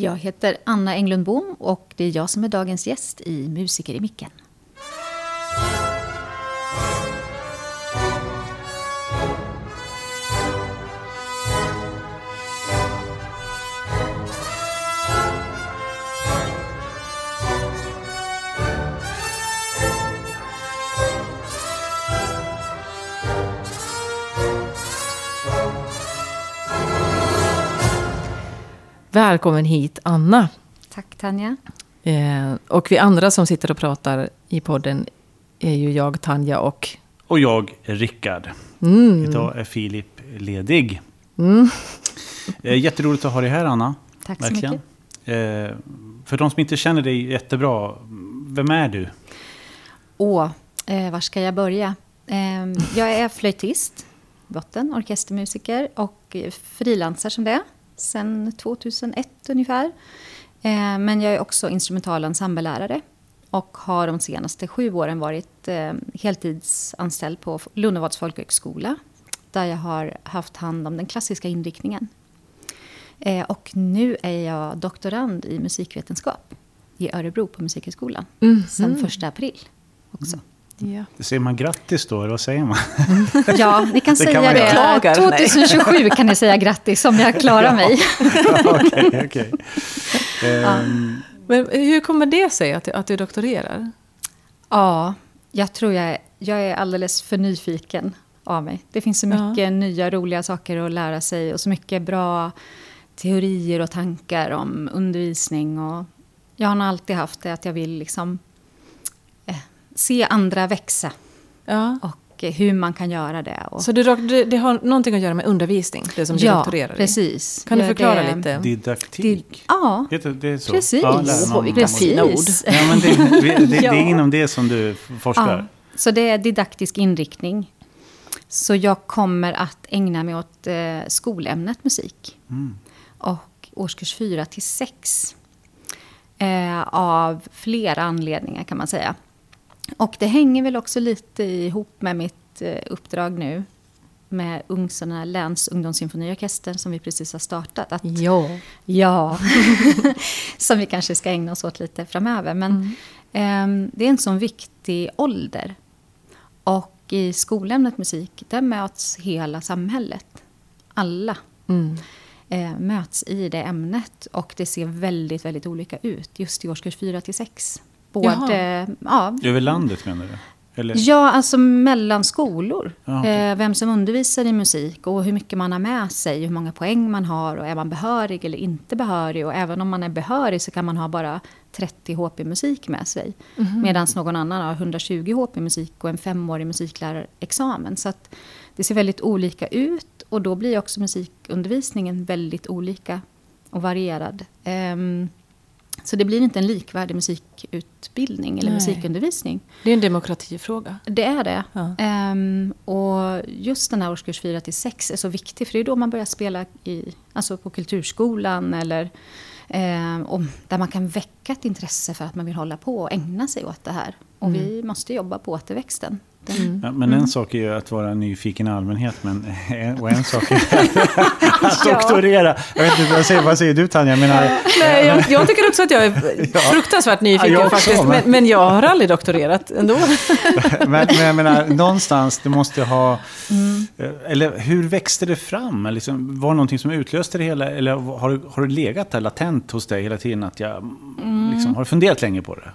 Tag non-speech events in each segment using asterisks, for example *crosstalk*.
Jag heter Anna Englund Bom och det är jag som är dagens gäst i Musiker i micken. Välkommen hit, Anna. Tack Tanja. Eh, och vi andra som sitter och pratar i podden är ju jag, Tanja och... Och jag, Rickard. Mm. Idag är Filip ledig. Mm. Eh, jätteroligt att ha dig här, Anna. Tack så mycket. Eh, för de som inte känner dig jättebra, vem är du? Åh, eh, var ska jag börja? Eh, jag är flöjtist, botten, orkestermusiker och frilansar som det sedan 2001 ungefär. Eh, men jag är också instrumental ensemblelärare och har de senaste sju åren varit eh, heltidsanställd på Lunnevads folkhögskola där jag har haft hand om den klassiska inriktningen. Eh, och nu är jag doktorand i musikvetenskap i Örebro på Musikhögskolan mm sedan första april också. Mm. Ja. Säger man grattis då, eller vad säger man? *laughs* Ja, ni kan det säga kan det. Klagar, 2027 nej. kan ni säga grattis om jag klarar *laughs* mig. *laughs* Okej, okej. Ehm. Men hur kommer det sig att, att du doktorerar? Ja, jag tror jag är, jag är alldeles för nyfiken av mig. Det finns så mycket ja. nya roliga saker att lära sig och så mycket bra teorier och tankar om undervisning. Och jag har nog alltid haft det att jag vill liksom se andra växa. Ja. Och hur man kan göra det. Och... Så det, det, har någonting att göra med undervisning, det som du ja, doktorerar i? precis. Kan du förklara det, lite? Didaktik? ja, det så. precis. Ja, oh, vilka fina ord. Ja, men det, är *laughs* inom det som du forskar? Ja, så det är didaktisk inriktning. Så jag kommer att ägna mig åt eh, skolämnet musik. Mm. Och årskurs 4 till 6. Eh, av flera anledningar kan man säga. Och det hänger väl också lite ihop med mitt eh, uppdrag nu med Ungsarna läns ungdomssymfoniorkester som vi precis har startat. Att, ja. Ja, *laughs* som vi kanske ska ägna oss åt lite framöver. Men mm. eh, det är en sån viktig ålder. Och i skolämnet musik, där möts hela samhället. Alla mm. eh, möts i det ämnet. Och det ser väldigt, väldigt olika ut just i årskurs 4 till 6. Både, ja. Över landet menar du? Eller? Ja, alltså mellan skolor. Ja, okay. eh, vem som undervisar i musik och hur mycket man har med sig, hur många poäng man har och är man behörig eller inte behörig. Och även om man är behörig så kan man ha bara 30 HP-musik med sig. Mm -hmm. Medan någon annan har 120 HP-musik och en femårig musiklärarexamen. Så att det ser väldigt olika ut och då blir också musikundervisningen väldigt olika och varierad. Um, så det blir inte en likvärdig musikutbildning eller Nej. musikundervisning. Det är en demokratifråga. Det är det. Ja. Um, och just den här årskurs 4 till 6 är så viktig. För det är då man börjar spela i, alltså på kulturskolan. Eller, um, där man kan väcka ett intresse för att man vill hålla på och ägna sig åt det här. Och mm. vi måste jobba på återväxten. Mm. Ja, men en mm. sak är ju att vara nyfiken i allmänhet, men, och en sak är *laughs* *laughs* att doktorera. Jag vet inte, vad, säger, vad säger du Tanja? Jag, menar, Nej, jag, *laughs* jag, tycker också att jag är fruktansvärt nyfiken ja, faktiskt, men, men, jag har aldrig doktorerat ändå. men, men jag menar, någonstans, du måste ha... Mm. Eller hur växte det fram? Liksom, var det någonting som utlöste det hela? Eller har, har det legat där latent hos dig hela tiden? Att jag, mm. liksom, har du funderat länge på det?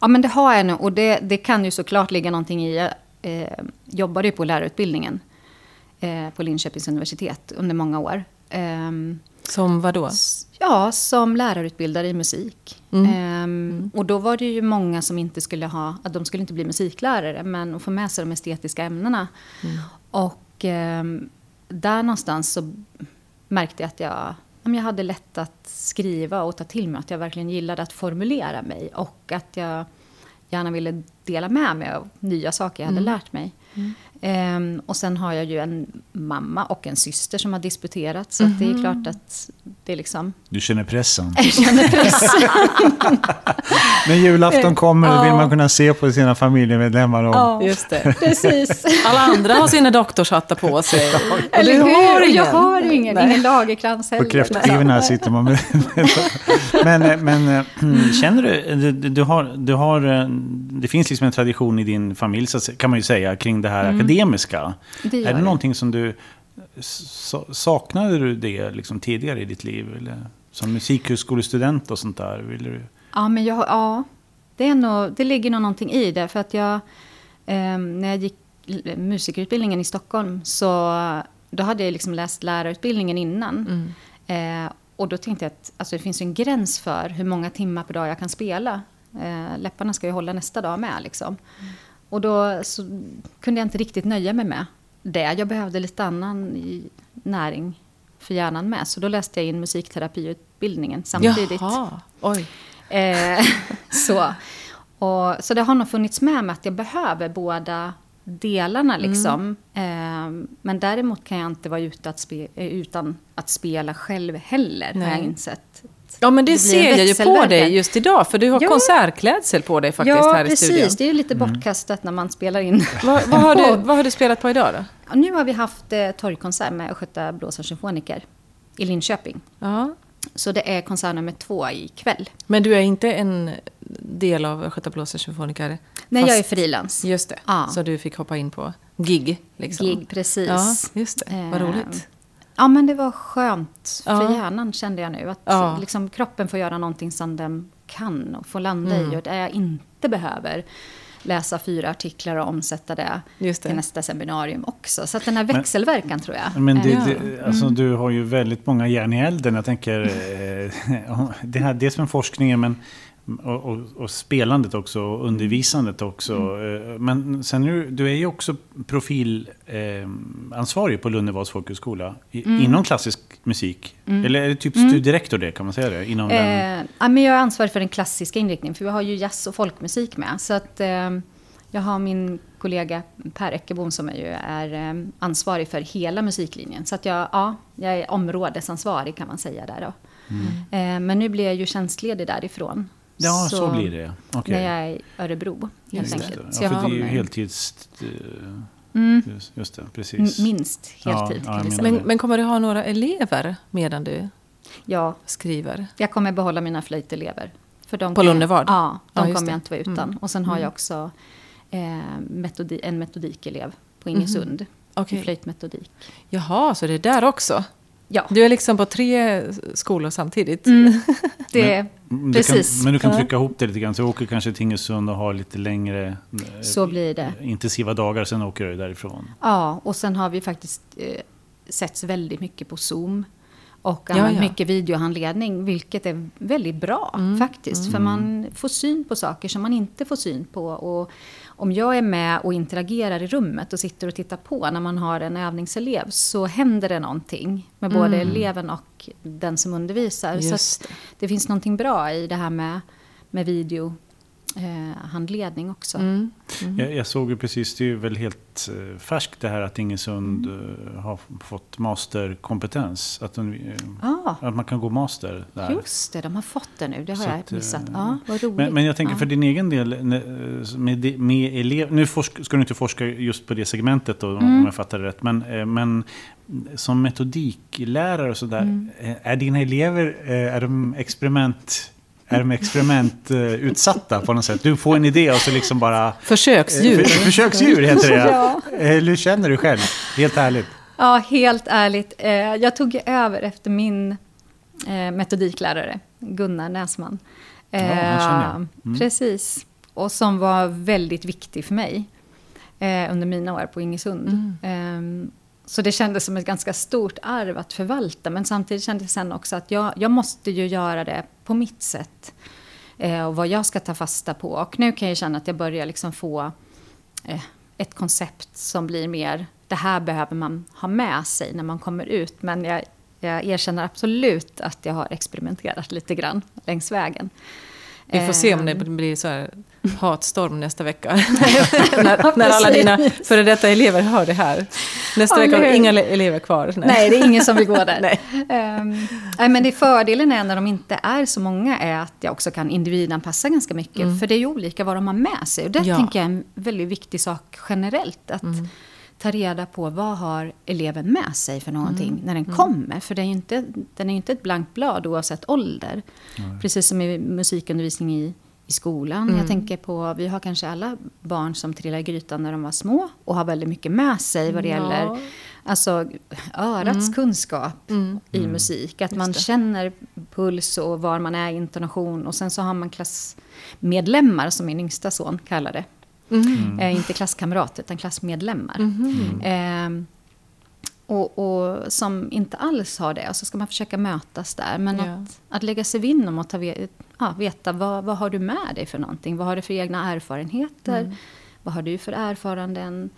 Ja, men det har jag nog. Och det, det kan ju såklart ligga någonting i. Eh, jobbade ju på lärarutbildningen eh, på Linköpings universitet under många år. Eh, som vad då? Ja, som lärarutbildare i musik. Mm. Mm. Och då var det ju många som inte skulle ha, att de skulle inte bli musiklärare, men att få med sig de estetiska ämnena. Mm. Och ehm, där någonstans så märkte jag att jag jag hade lätt att skriva och ta till mig. Att jag verkligen gillade att formulera mig. Och att jag gärna ville dela med mig av nya saker jag hade mm. lärt mig. Ehm, och sen har jag ju en mamma och en syster som har disputerat. Så att det är klart att det är liksom... Du känner pressen. *laughs* Jag känner press. *laughs* När julafton kommer då vill man kunna se på sina familjemedlemmar. Och... Ja, Just det. precis. *laughs* Alla andra har sina doktorshattar på sig. Och Eller du hur? har ingen. Jag har ingen, ingen lagerkrans heller. På kräftskivorna här sitter man med. men eh, men eh, *clears throat* känner du, du, du, har, du har, eh, det finns liksom en tradition i din familj så kan man ju säga kring det här akademiska. Det är det det. någonting som du, sa- saknade du det liksom tidigare i ditt liv? Eller som musikhögskolestudent och sånt där? Vill du, Ja, men jag, ja det, är nog, det ligger nog någonting i det. För att jag, ehm, när jag gick musikerutbildningen i Stockholm så då hade jag liksom läst lärarutbildningen innan. Eh, och då tänkte jag att alltså, det finns en gräns för hur många timmar per dag jag kan spela. Eh, läpparna ska ju hålla nästa dag med. Liksom. Och då kunde jag inte riktigt nöja mig med det. Jag behövde lite annan näring för hjärnan med. Så då läste jag in musikterapiutbildningen samtidigt. Jaha, oj. Eh, *laughs* så. Och, så det har nog funnits med mig att jag behöver båda delarna. Mm. Liksom. Eh, men däremot kan jag inte vara ute att spe, eh, utan att spela själv heller, har Nej. jag insett. Ja, men det, blir ser jag ju på dig just idag. För du har Ja. konsertklädsel på dig faktiskt ja, här i studion. precis. Det är ju lite bortkastat när man spelar in. *laughs* Vad, vad, har du, *laughs* vad har du spelat på idag då? Ja, nu har vi haft eh, torgkonsert med Östgöta Blåsarsymfoniker i Linköping. Ja. Så det är konsert nummer två ikväll. Men du är inte en del av Östgöta Blåsarsymfoniker? Nej, jag är frilans. Just det, Ja. så du fick hoppa in på gig? Liksom. Gig, precis. Ja, just det. Vad Eh, roligt. Ja, men det var skönt för Ja. hjärnan kände jag nu. Att Ja. liksom, kroppen får göra någonting som den kan och få landa Mm. i. Och där jag inte behöver läsa fyra artiklar och omsätta det, det. till nästa seminarium också. Så att den här växelverkan tror jag. Men det, det, alltså, du har ju väldigt många järn i elden. Jag tänker, *laughs* eh, *laughs* det här, dels med forskningen men, och, och, och spelandet också, och undervisandet också. Eh, Men sen är du, är ju också profilansvarig eh, på Lunnevads folkhögskola i, inom klassisk musik. Eller är det typ studierektor det, kan man säga det? Inom den, Eh, ja, men jag är ansvarig för den klassiska inriktningen, för vi har ju jazz och folkmusik med. Så att, eh, jag har min kollega Per Eckebom som är, ju är eh, ansvarig för hela musiklinjen. Så att jag, ja, jag är områdesansvarig kan man säga där då. Eh, men nu blir jag ju tjänstledig därifrån. Ja, så, blir det. Okej. När jag är i Örebro, helt enkelt. Så Ja, jag för det är ju heltids... Mm. Just, det, precis. minst Ja, heltid ja, menar Men, men kommer du ha några elever medan du Ja, skriver? jag kommer behålla mina flöjtelever. För de På Lunnevad? Ja, de Ja, kommer det. jag inte vara utan. Mm. Och sen har jag också eh, metodi, en metodikelev på Ingesund. Okej. I flöjtmetodik. Jaha, så det är där också? Ja, Du är liksom på tre skolor samtidigt? *laughs* det, Mm, Du precis. Kan, men du kan trycka ihop det lite grann. Så du åker kanske till Ingesund och har lite längre eh, Så blir det. intensiva dagar. Sen åker du därifrån. Ja, och sen har vi faktiskt eh, setts väldigt mycket på Zoom. Och Ja, använt ja. mycket videohandledning, vilket är väldigt bra Mm, faktiskt. För man får syn på saker som man inte får syn på. Och om jag är med och interagerar i rummet och sitter och tittar på när man har en övningselev så händer det någonting med både eleven och den som undervisar. Så Mm. Just att det finns någonting bra i det här med, med videohandledning eh, handledning också. Mm. Jag, jag såg ju precis, det är ju väl helt eh, färskt det här att Ingesund Mm. eh, har fått masterkompetens. Att, de, Ah. att man kan gå master där. Just det, de har fått det nu. Det har Så jag att, missat. eh, Ja, vad roligt. Men, men jag tänker ja. för din egen del, med, med elev, nu forsk, ska du inte forska just på det segmentet då, Mm. om jag fattar det rätt. Men, men som metodiklärare och sådär, Mm. är dina elever, är de experiment... Är de experimentutsatta på något sätt? Du får en idé och så liksom bara... Försöksdjur. Eh, för- Försöksdjur heter det. *laughs* Ja. Eh, Hur känner du själv? Helt ärligt. Ja, helt ärligt. Eh, jag tog över efter min metodiklärare, Gunnar Näsman. Ja. Mm. Precis. Och som var väldigt viktig för mig under mina år på Ingesund. Mm. Eh, så det kändes som ett ganska stort arv att förvalta. Men samtidigt kändes det sen också att jag, jag måste ju göra det på mitt sätt. Eh, och vad jag ska ta fasta på. Och nu kan jag känna att jag börjar liksom få eh, ett koncept som blir mer, det här behöver man ha med sig när man kommer ut. Men jag, jag erkänner absolut att jag har experimenterat lite grann längs vägen. Vi får se om det Eh, blir så här hatstorm nästa vecka. *laughs* när, när alla dina före detta elever hör det här. Nästa Ja, vecka har hur? inga le- elever kvar. Nej. Nej, det är ingen som vill gå där. *laughs* Nej. Ehm, nej, men det fördelen är när de inte är så många är att jag också kan individanpassa ganska mycket. För det är ju olika vad de har med sig. Och det Mm. Ja. tänker jag är en väldigt viktig sak generellt. Att Mm. ta reda på vad har eleven med sig för någonting Mm. när den kommer. För det är ju inte, den är ju inte ett blankt blad oavsett ålder. Precis som i musikundervisning i, i skolan. Mm. Jag tänker på, vi har kanske alla barn som trillar i grytan när de var små och har väldigt mycket med sig vad det Ja. gäller alltså, örats kunskap i musik. Att man det. känner puls och var man är i intonation. Och sen så har man klassmedlemmar, som min yngsta son kallar det. Eh, inte klasskamrater, utan klassmedlemmar. Eh, och, och som inte alls har det. Och så ska man försöka mötas där. Men Ja. att, att lägga sig vinn om att ta, ja, veta vad, vad har du med dig för någonting. Vad har du för egna erfarenheter? Vad har du för erfaranden?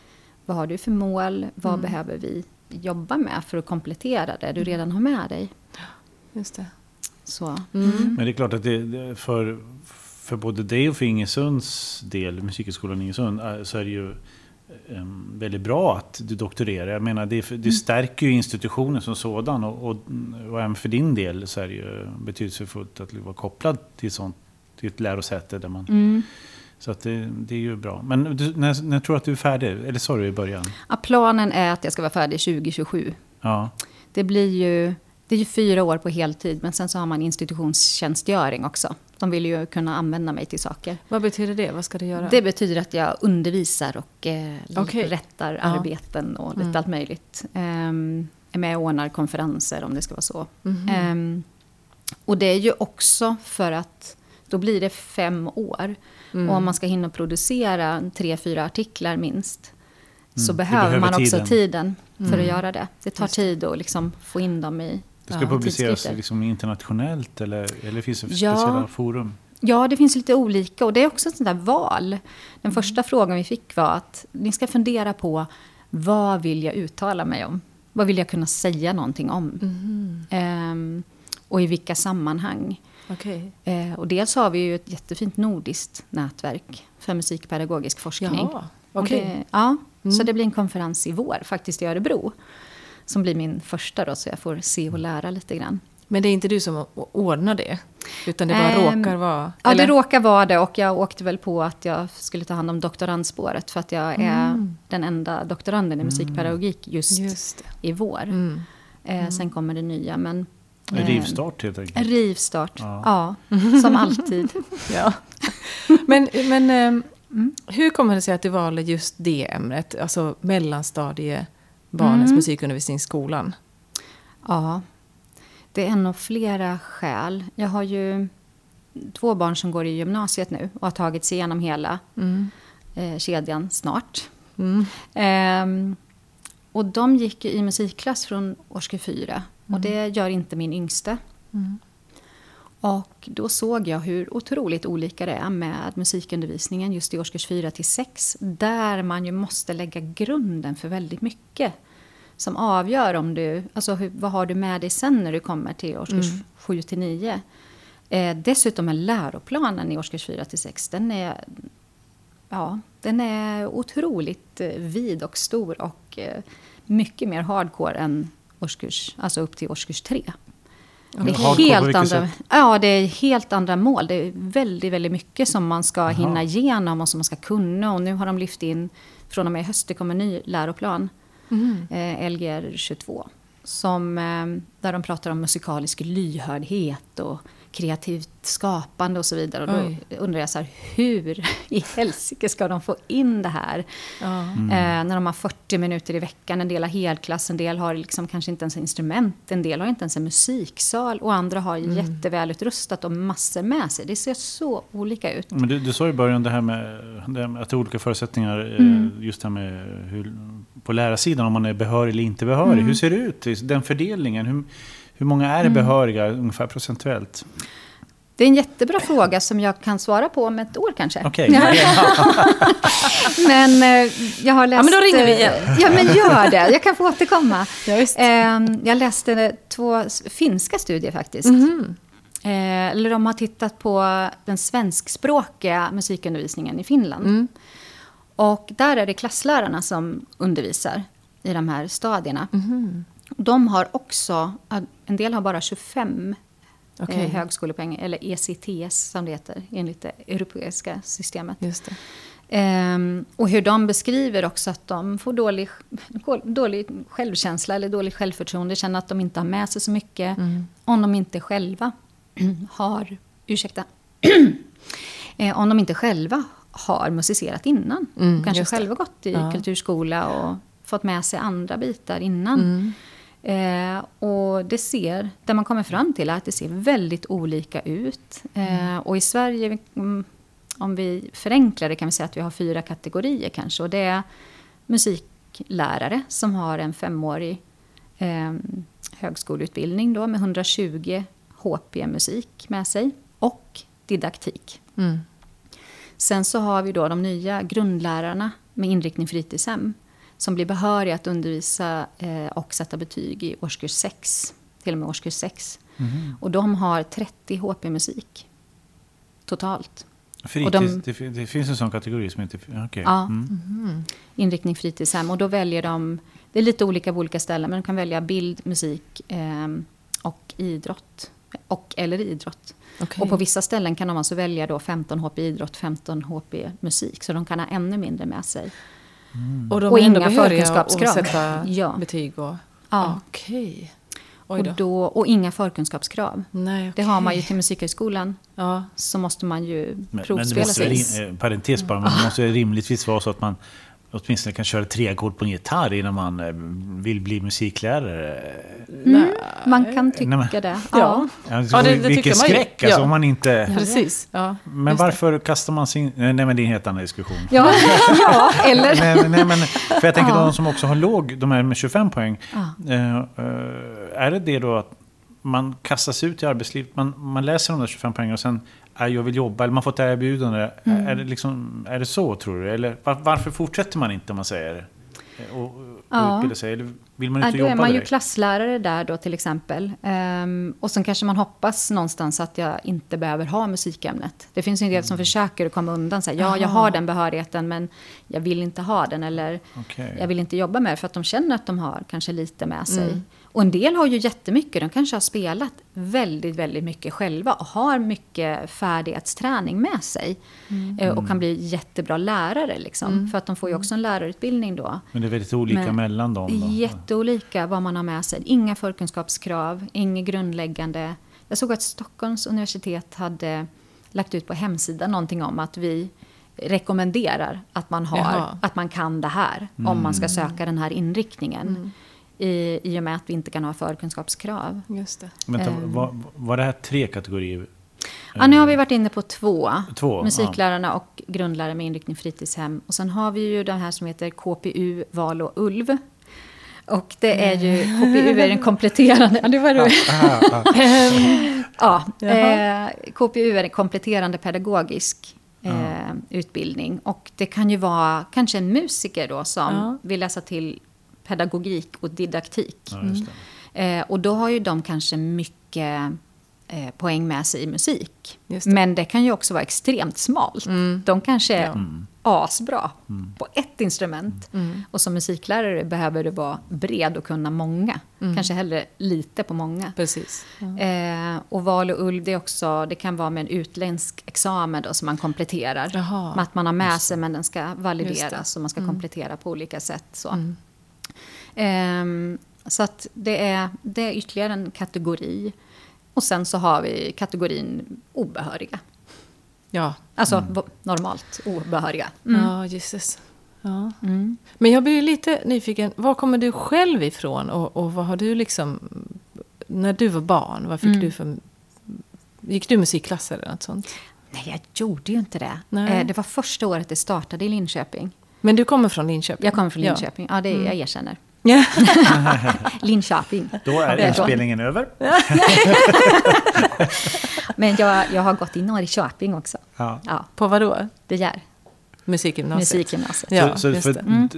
Vad har du för mål? Vad behöver vi jobba med för att komplettera det du redan har med dig? Just det. Så. Men det är klart att det, för, för både dig och för Ingesunds del, Musikhögskolan Ingesund, så är det ju väldigt bra att du doktorerar. Jag menar, det, det stärker ju institutionen som sådan och, och, och även för din del så är det ju betydelsefullt att vara kopplad till, sånt, till ett lärosäte där man... Mm. Så att det, det är ju bra. Men du, när, när tror du att du är färdig? Eller sa du i början? Ja, planen är att jag ska vara färdig 2027. Ja. Det blir ju, det är ju fyra år på heltid, men sen så har man institutionstjänstgöring också. De vill ju kunna använda mig till saker. Vad betyder det? Vad ska det göra? Det betyder att jag undervisar och eh, Okej. rättar Ja. arbeten och lite allt möjligt. Um, är med och ordnar konferenser om det ska vara så. Ehm, och det är ju också för att då blir det fem år. Och om man ska hinna producera tre, fyra artiklar minst. Så Mm, behöver, behöver man också tiden. tiden för att göra det. Det tar tid att liksom få in dem i Det ska Ja, publiceras liksom internationellt eller, eller finns det Ja. speciella forum? Ja, det finns lite olika och det är också ett sånt där val. Den första frågan vi fick var att ni ska fundera på vad vill jag uttala mig om? Vad vill jag kunna säga någonting om? Ehm, och i vilka sammanhang? Okej. Eh, och dels har vi ju ett jättefint nordiskt nätverk för musikpedagogisk forskning. Jaha, Och okej. det, ja, så det blir en konferens i vår, faktiskt i Örebro. Som blir min första då, så jag får se och lära lite grann. Men det är inte du som ordnar det? Utan det bara Ehm, råkar vara... Ja, eller? det råkar vara det. Och jag åkte väl på att jag skulle ta hand om doktorandspåret. För att jag är den enda doktoranden i musikpedagogik just, Just i vår. Mm. Eh, sen kommer det nya. Men, En eh, rivstart helt enkelt. En rivstart, Ja. ja. som alltid. *laughs* Ja. Men, men ehm, hur kommer det sig att du valde just det ämnet? Alltså mellanstadiebarnens Mm. musikundervisning i skolan. Ja, det är nog flera skäl. Jag har ju två barn som går i gymnasiet nu och har tagit sig igenom hela eh, kedjan snart. Mm. Ehm, och de gick i musikklass från årskurs fyra. Och det gör inte min yngste. Och då såg jag hur otroligt olika det är med musikundervisningen just i årskurs 4 till 6. Där man ju måste lägga grunden för väldigt mycket. Som avgör om du, alltså hur, vad har du med dig sen när du kommer till årskurs 7 till 9. Eh, dessutom är läroplanen i årskurs 4 till 6, den är, ja, den är otroligt eh, vid och stor och eh, mycket mer hardcore än årskurs, alltså upp till årskurs 3. Det är, helt andra, ja, det är helt andra mål. Det är väldigt, väldigt mycket som man ska Jaha. hinna igenom och som man ska kunna. Och nu har de lyft in, från och med i höst, det kommer en ny läroplan, eh, Lgr 22. Som, eh, där de pratar om musikalisk lyhördhet och kreativt skapande och så vidare. Och då Oj. undrar jag så här, hur i helsike ska de få in det här? Ja. Eh, när de har 40 minuter i veckan, en del har helklass, en del har liksom kanske inte ens instrument, en del har inte ens en musiksal och andra har jättevälutrustat och massor med sig. Det ser så olika ut. Men du, du sa i början det här med, det här med att det är olika förutsättningar. eh, Mm. Just det här med hur, på lärarsidan, om man är behörig eller inte behörig. Mm. Hur ser det ut? Den fördelningen. Hur, hur många är behöriga ungefär procentuellt? Det är en jättebra fråga som jag kan svara på om ett år kanske. Okej. *laughs* *laughs* Men eh, jag har läst... men då ringer vi igen. eh, Ja, men gör det. Jag kan få återkomma. *laughs* Ja, visst. Eh, jag läste två finska studier faktiskt. Eh, eller de har tittat på den svenskspråkiga musikundervisningen i Finland. Och där är det klasslärarna som undervisar i de här stadierna. De har också, en del har bara 25 Okej. eh, högskolepoäng, eller ECTS som det heter, enligt det europeiska systemet. Just det. Ehm, och hur de beskriver också att de får dålig, dålig självkänsla eller dåligt självförtroende, känner att de inte har med sig så mycket om de inte själva *clears throat* har, ursäkta, *clears throat* eh, om de inte själva har musicerat innan. Mm, Kanske själva gått i Ja. kulturskola och fått med sig andra bitar innan. Eh, och det ser, där man kommer fram till att det ser väldigt olika ut. Eh, och i Sverige, mm, om vi förenklar det kan vi säga att vi har fyra kategorier kanske. Och det är musiklärare som har en femårig eh, högskoleutbildning då med 120 HP musik med sig. Och didaktik. Mm. Sen så har vi då de nya grundlärarna med inriktning fritidshem som blir behöriga att undervisa eh, och sätta betyg i årskurs 6, till och med årskurs 6. Och de har 30 HP-musik totalt. Fritids, Och de- det, fin- det finns en sån kategori som heter... Okej. Ja. Mm. Inriktning fritidshem. Och då väljer de, det är lite olika på olika ställen, men de kan välja bild, musik eh, och idrott. Och, eller idrott. Okej. Och på vissa ställen kan de alltså välja då 15 HP idrott, 15 HP musik. Så de kan ha ännu mindre med sig. Och de Och är inga behöriga att förkunskapskrav. sätta *laughs* Ja. betyg och... Ja. Okej. Och, då. och inga förkunskapskrav. Nej, Det har man ju till Musikhögskolan. Ja. Så måste man ju Men, men det provspela sig. rim- eh, parentes bara, men det måste ju rimligtvis vara så att man åtminstone kan köra tre ackord på en gitarr innan man eh, vill bli musiklärare. Nej. Man kan tycka Nej, men- det. Ja. Ja. Alltså, Ja, det- det vilken tycker man ju. skräck alltså, Ja. om man inte... Precis. Ja. Men just det. varför kastar man sig in... Nej, men det är en helt annan diskussion. Ja, *laughs* ja, eller... Nej, nej, men, för jag tänker Ja. de som också har låg, de här med 25 poäng. Ja. Eh, eh, är det det då att man kastas ut i arbetslivet, man, man läser de där 25 poängen och sen jag vill jobba, eller man får ett erbjudande. Mm. Är, det liksom, är det så tror du? Eller var, varför fortsätter man inte om man säger och, och Ja. utbilda sig? Eller vill man Ja, inte då är man ju direkt? klasslärare där då till exempel. Ehm, och sen kanske man hoppas någonstans att jag inte behöver ha musikämnet. Det finns ju en del Mm. som försöker att komma undan. Så här, ja, jag har den behörigheten men jag vill inte ha den. Eller Okej. jag vill inte jobba med det för att de känner att de har kanske lite med sig. Mm. Och en del har ju jättemycket. De kanske har spelat väldigt, väldigt mycket själva och har mycket färdighetsträning med sig. Mm. Eh, Och kan bli jättebra lärare liksom. För att de får ju också en lärarutbildning då. Men det är väldigt olika Men- mellan dem då? Jätteolika vad man har med sig. Inga förkunskapskrav, inget grundläggande. Jag såg att Stockholms universitet hade lagt ut på hemsidan någonting om att vi rekommenderar att man, har, Jaha. att man kan det här om man ska söka den här inriktningen. I, I och med att vi inte kan ha förkunskapskrav. Just det. Vänta, Ehm. var, var det här tre kategorier? Ja, nu har vi varit inne på två. Två, Musiklärarna och grundlärare med inriktning fritidshem. Och sen har vi ju den här som heter KPU, Val och Ulv. Och det är ju, KPU är den kompletterande, ja det var det. *laughs* Ja, Jaha. eh, KPU är en kompletterande pedagogisk eh, utbildning. Och det kan ju vara kanske en musiker då som Ja. vill läsa till pedagogik och didaktik. Ja, just det. Eh, och då har ju de kanske mycket eh, poäng med sig i musik. Det. Mm. Men det kan ju också vara extremt smalt. De kanske är Ja. asbra på ett instrument. Mm. Och som musiklärare behöver du vara bred och kunna många. Mm. Kanske hellre lite på många. Precis. Ja. Eh, och val och ulv, det, är också, det kan vara med en utländsk examen då, som man kompletterar. Jaha. Med att man har med sig, men den ska valideras och man ska komplettera på olika sätt. Så, så att det är, det är ytterligare en kategori. Och sen så har vi kategorin obehöriga. Ja. Alltså v- normalt obehöriga. Mm. Ja, Jesus. Ja. Mm. Men jag blir lite nyfiken. Var kommer du själv ifrån? Och, och vad har du liksom... När du var barn, vad fick Mm. du för... Gick du musikklass eller något sånt? Nej, jag gjorde ju inte det. Nej. Eh, det var första året det startade i Linköping. Men du kommer från Linköping? Jag kommer från Ja. Linköping. Ja, det jag erkänner. *laughs* Linköping. Då är inspelningen över. *laughs* Men jag, jag har gått i Norrköping också. Ja. Ja, På vad då? begär. Musikgymnasiet. musikgymnasiet. Ja, så, så det. Mm.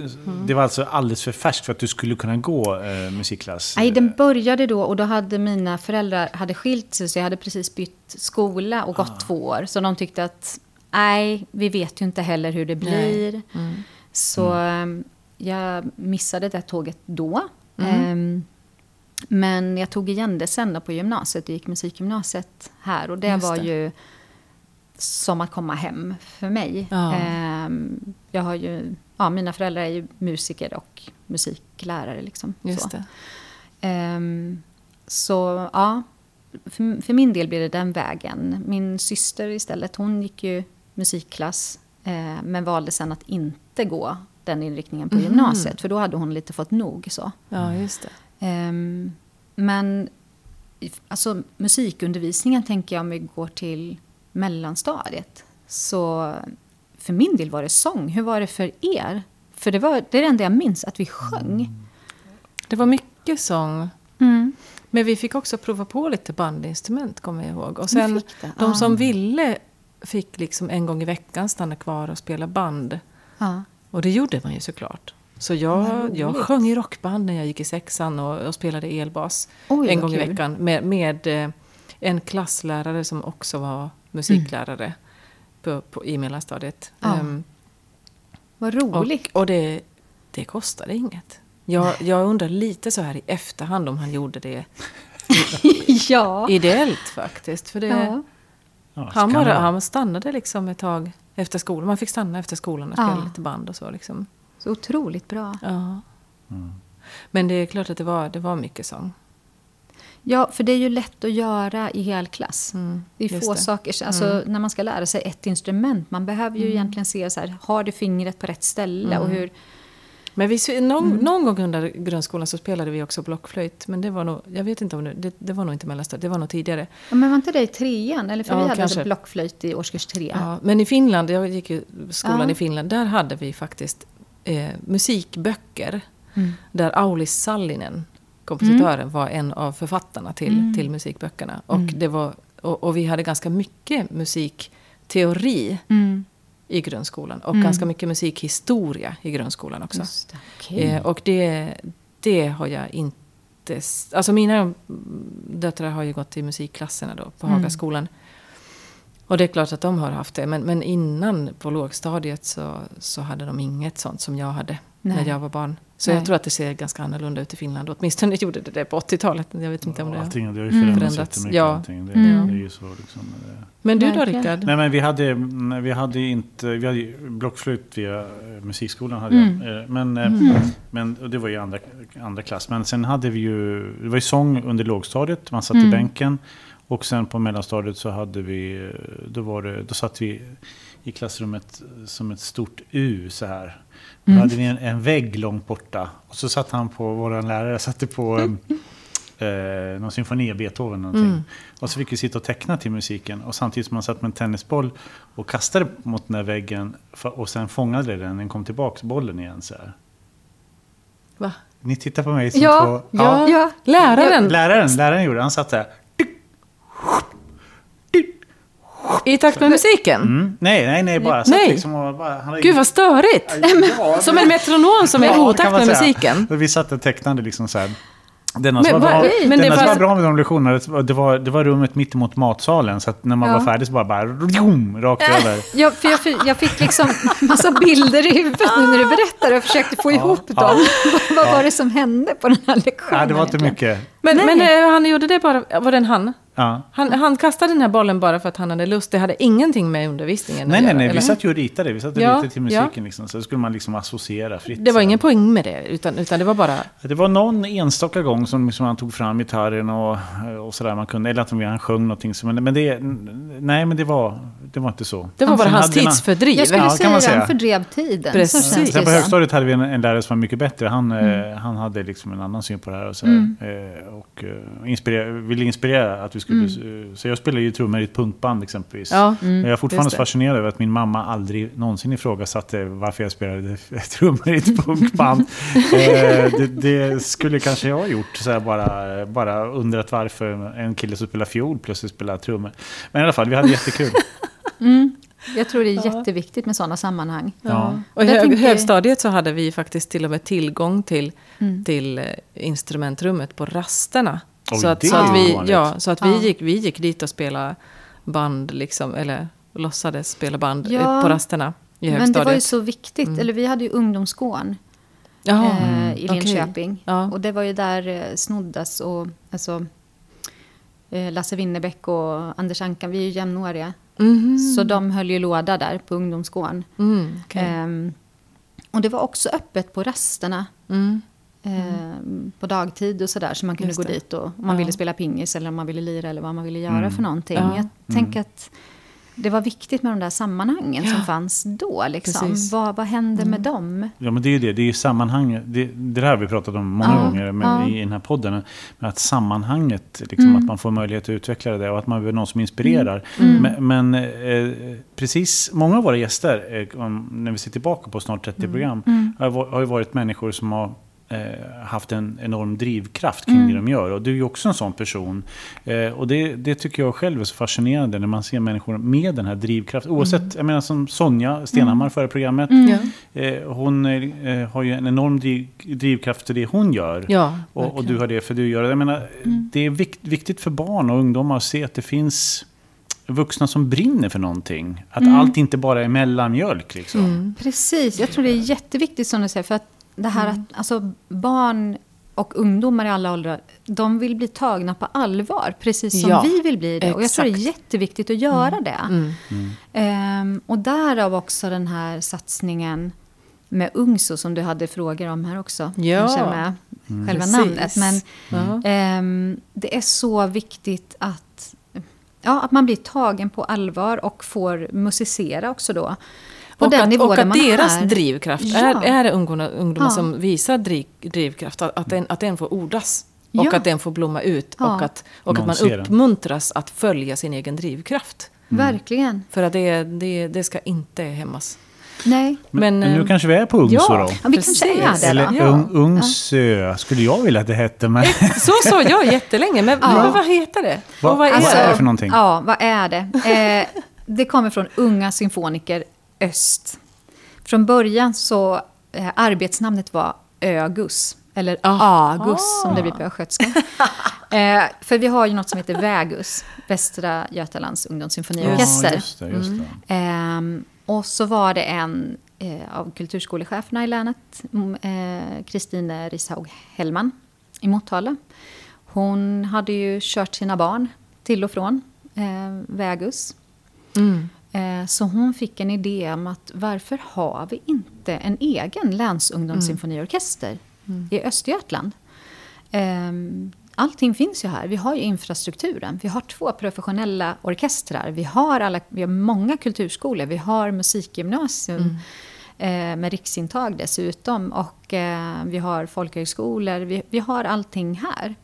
det var alltså alldeles för färskt för att du skulle kunna gå eh, musikklass? Nej, den började då och då hade mina föräldrar hade skilt sig så jag hade precis bytt skola och Ah. gått två år. Så de tyckte att nej, vi vet ju inte heller hur det blir. Mm. Så ehm, jag missade det tåget då. Mm. Ehm, men jag tog igen det sen då på gymnasiet och gick musikgymnasiet här. Och det Just var det. ju som att komma hem för mig. Ja. Ehm, jag har ju, ja, mina föräldrar är ju musiker och musiklärare. Liksom, Just så. det. Ehm, så ja, för, för min del blir det den vägen. Min syster istället, hon gick ju musikklass. Eh, men valde sen att inte gå den inriktningen på Mhm. gymnasiet. För då hade hon lite fått nog. så. Ja, just det. Ehm, men alltså, musikundervisningen tänker jag om vi går till mellanstadiet. Så för min del var det sång. Hur var det för er? För det, var, det är det enda jag minns, att vi sjöng. Det var mycket sång. Mm. Men vi fick också prova på lite bandinstrument, kommer jag ihåg. Och sen, de Ah. som ville fick liksom en gång i veckan stanna kvar och spela band. Ja. Och det gjorde man ju såklart. Så jag, jag sjöng i rockband när jag gick i sexan och, och spelade elbas Oj, en gång i kul. veckan. Med, med eh, en klasslärare som också var musiklärare på, på, i mellanstadiet. Ja. Ehm, Vad roligt. och och det, det kostade inget. Jag, jag undrar lite så här i efterhand om han gjorde det *laughs* ja. ideellt faktiskt. För det, ja. Han, bara, han stannade liksom ett tag efter skolan. Man fick stanna efter skolan och spela Ja. lite band och så. Liksom. Så otroligt bra. Ja. Mm. Men det är klart att det var, det var mycket sång. Ja, för det är ju lätt att göra i helklass. Mm, Det är få det. saker. Alltså, När man ska lära sig ett instrument, man behöver ju egentligen se så här, har du fingret på rätt ställe? Och hur, Men vi, någon, Mm. någon gång under grundskolan så spelade vi också blockflöjt. Men det var nog, jag vet inte om det, det, det var nog inte mellanstadiet, det var nog tidigare. ja, men var inte det i trean? Eller för Ja, vi hade kanske. blockflöjt i årskurs tre. Ja, men i Finland, jag gick ju skolan Ja. i Finland, där hade vi faktiskt eh, musikböcker. Mm. Där Aulis Sallinen, kompositören, var en av författarna till, Mm. till musikböckerna. Och, Mm. det var, och, och vi hade ganska mycket musikteori Mm. I grundskolan. Och Mm. ganska mycket musikhistoria i grundskolan också. Det. Okej. Eh, och det, det har jag inte... Alltså mina döttrar har ju gått i musikklasserna då på Mm. Hagaskolan. Och det är klart att de har haft det. Men, men innan på lågstadiet så, så hade de inget sånt som jag hade när Nej. jag var barn. Så Nej. jag tror att det ser ganska annorlunda ut i Finland. Åtminstone *laughs* gjorde det det på 80-talet. Jag vet inte om det... Allting, det har ju Mm. förändrats jättemycket. Ja. allting. Det, Mm. det är ju så liksom. eh. Men du då. Rickard? Nej men vi hade, vi hade inte, vi hade ju blockflöjt via eh, musikskolan. Hade Mm. jag. Eh, Men, Mm. men det var ju andra, andra klass. Men sen hade vi ju, det var ju sång under lågstadiet, man satt i Mm. bänken. Och sen på mellanstadiet så hade vi, då, var det, då satt vi i klassrummet som ett stort U så här. Då Mm. hade vi en, en vägg långt borta. Och så satt han på, vår lärare satte på *laughs* eh, eh, någon symfoni av Beethoven. Någonting. Mm. Och så fick vi sitta och teckna till musiken. Och samtidigt som man satt med en tennisboll och kastade mot den där väggen. för- Och sen fångade den, den kom tillbaka bollen igen så här. Va? Ni tittar på mig som Ja, två... ja. Ja. Läraren! Läraren, läraren gjorde. Han satt där. I takt med musiken? Mm. Nej, nej, nej, bara. Nej. Liksom och bara, han Gud vad störigt! Ja, Som en metronom som är i Ja, otakt med säga. musiken. Vi satt och tecknade liksom så här. Det enda Men som var, bra, men det det enda som var- var bra med de lektionerna, det var, det var, rummet mitt emot matsalen. Så att när man Ja. var färdig så bara, bara rum, rakt över. Ja, för jag, fi- jag fick liksom massa bilder i huvudet nu när du berättade och försökte få ihop ja. dem. *laughs* Vad var det som hände på den här lektionen? Nej, det var inte mycket. Men, men eh, han gjorde det bara, var det en han? Ja. han? Han kastade den här bollen bara för att han hade lust. Det hade ingenting med undervisningen Nej, att nej, göra, nej. eller? Vi satt ju och ritade. Vi satt och Ja, ritade till musiken. ja. Liksom, så skulle man liksom associera fritt. Det var ingen poäng med det, utan, utan det var bara... Det var någon enstaka gång som liksom han tog fram gitarren och, och sådär. Man kunde, eller att han sjöng någonting. Så, men, men det, nej, men det var, det var inte så. Det var bara Sen hans tidsfördriv. Jag skulle Ja, kan säga man det, han säga. fördrev tiden. Precis. Sen på högstadiet hade vi en, en lärare som var mycket bättre. Han, Mm. eh, han hade liksom en annan syn på det här. Och, så Mm. eh, och eh, inspirera, ville inspirera att vi skulle... Mm. eh, Så jag spelade ju trummor i ett punkband exempelvis. Ja, Men jag är fortfarande så det. fascinerad över att min mamma aldrig någonsin ifrågasatte varför jag spelade *laughs* trummor i ett punkband. *laughs* eh, det, det skulle kanske jag ha gjort, så här bara, bara undrat varför en kille som spelar fiol plötsligt spelar trummor. Men i alla fall, vi hade jättekul. *laughs* Mm. Jag tror det är jätteviktigt med sådana sammanhang. Ja. Och i hög, tänker- högstadiet så hade vi faktiskt till och med tillgång till, till eh, instrumentrummet på rasterna. Oj, så att, så att, vi, ovanligt. ja, så att vi, Ja. gick, vi gick dit och spelade band, liksom, eller låtsades spela band Ja. eh, på rasterna i Men det högstadiet. var ju så viktigt. Eller vi hade ju ungdomsgården eh, i okej. Linköping. Ja. Och det var ju där eh, Snoddas och alltså, eh, Lasse Winnerbäck och Anders Ankan, vi är ju jämnåriga. Mhm. Så de höll ju låda där på ungdomsgården. Mm, okej. Ehm, och det var också öppet på rasterna. Mm. På dagtid och sådär. Så man kunde gå dit och om man Ja. ville spela pingis eller om man ville lira eller vad man ville göra Mm. för någonting. Ja. Jag tänker att det var viktigt med de där sammanhangen som fanns då. Liksom. Precis. Vad, vad hände med dem? Ja, men det är ju det. Det är ju sammanhanget. Det, det där har vi pratat om många Ja, gånger med, ja. i den här podden. Men att sammanhanget, liksom, Mm. att man får möjlighet att utveckla det och att man behöver någon som inspirerar. Mm. Men, men eh, precis, många av våra gäster, eh, när vi ser tillbaka på snart 30 program, Mm. har, har ju varit människor som har haft en enorm drivkraft kring Mm. det de gör. Och du är ju också en sån person. Eh, och det, det tycker jag själv är så fascinerande när man ser människor med den här drivkraften. Oavsett, jag menar som Sonja Stenhammar förra programmet. Mm. Eh, hon eh, har ju en enorm driv, drivkraft för det hon gör. Ja, och, och du har det för du gör det. Jag menar, Mm. Det är vikt, viktigt för barn och ungdomar att se att det finns vuxna som brinner för någonting. Att Mm. allt inte bara är mellanmjölk. Liksom. Precis, jag tror det är jätteviktigt som du säger. För att det här Mm. att alltså, barn och ungdomar i alla åldrar, de vill bli tagna på allvar. Precis som Ja, vi vill bli det. Och jag tror det är jätteviktigt att göra det. Mm. Ehm, och därav också den här satsningen med UNGSO som du hade frågor om här också. Ja. Kanske med själva Precis. namnet. Men ehm, det är så viktigt att, ja, att man blir tagen på allvar och får musicera också då. På och den att, nivå och där att man deras är. drivkraft, Ja. är, är det ungdomar, ungdomar Ja. som visar driv, drivkraft, att, att, den, att den får ordas. Och Ja. att den får blomma ut. Ja. Och att, och att man den. uppmuntras att följa sin egen drivkraft. Verkligen. För att det, det, det ska inte hämmas. Nej. Men, Men, men nu eh, kanske vi är på Ungsö ja. då. Ja, vi kanske är Precis. det Eller. Ja. Ung, Ungsö skulle jag vilja att det hette. Men Så sa jag jättelänge, men, *laughs* Ja. men vad heter det? Vad- Och vad är är det för någonting? Ja, vad är det? Eh, det kommer från Unga Symfoniker Öst. Från början så, eh, arbetsnamnet var Ögus. Eller Ah. Agus som det blir på östgötska. *laughs* eh, för vi har ju något som heter Vägus, Västra Götalands ungdomssymfoniorkester. Just det. Ehm, och så var det en eh, av kulturskolecheferna i länet, mm, eh, Kristine Rishaug Hellman i Motala. Hon hade ju kört sina barn till och från eh, Vägus. Mm. Eh, så hon fick en idé om att varför har vi inte en egen länsungdomssymfoniorkester i Östergötland? Ehm, allting finns ju här. Vi har ju infrastrukturen. Vi har två professionella orkestrar. Vi har, alla, vi har många kulturskolor. Vi har musikgymnasium eh, med riksintag dessutom. Och eh, vi har folkhögskolor. Vi, vi har allting här.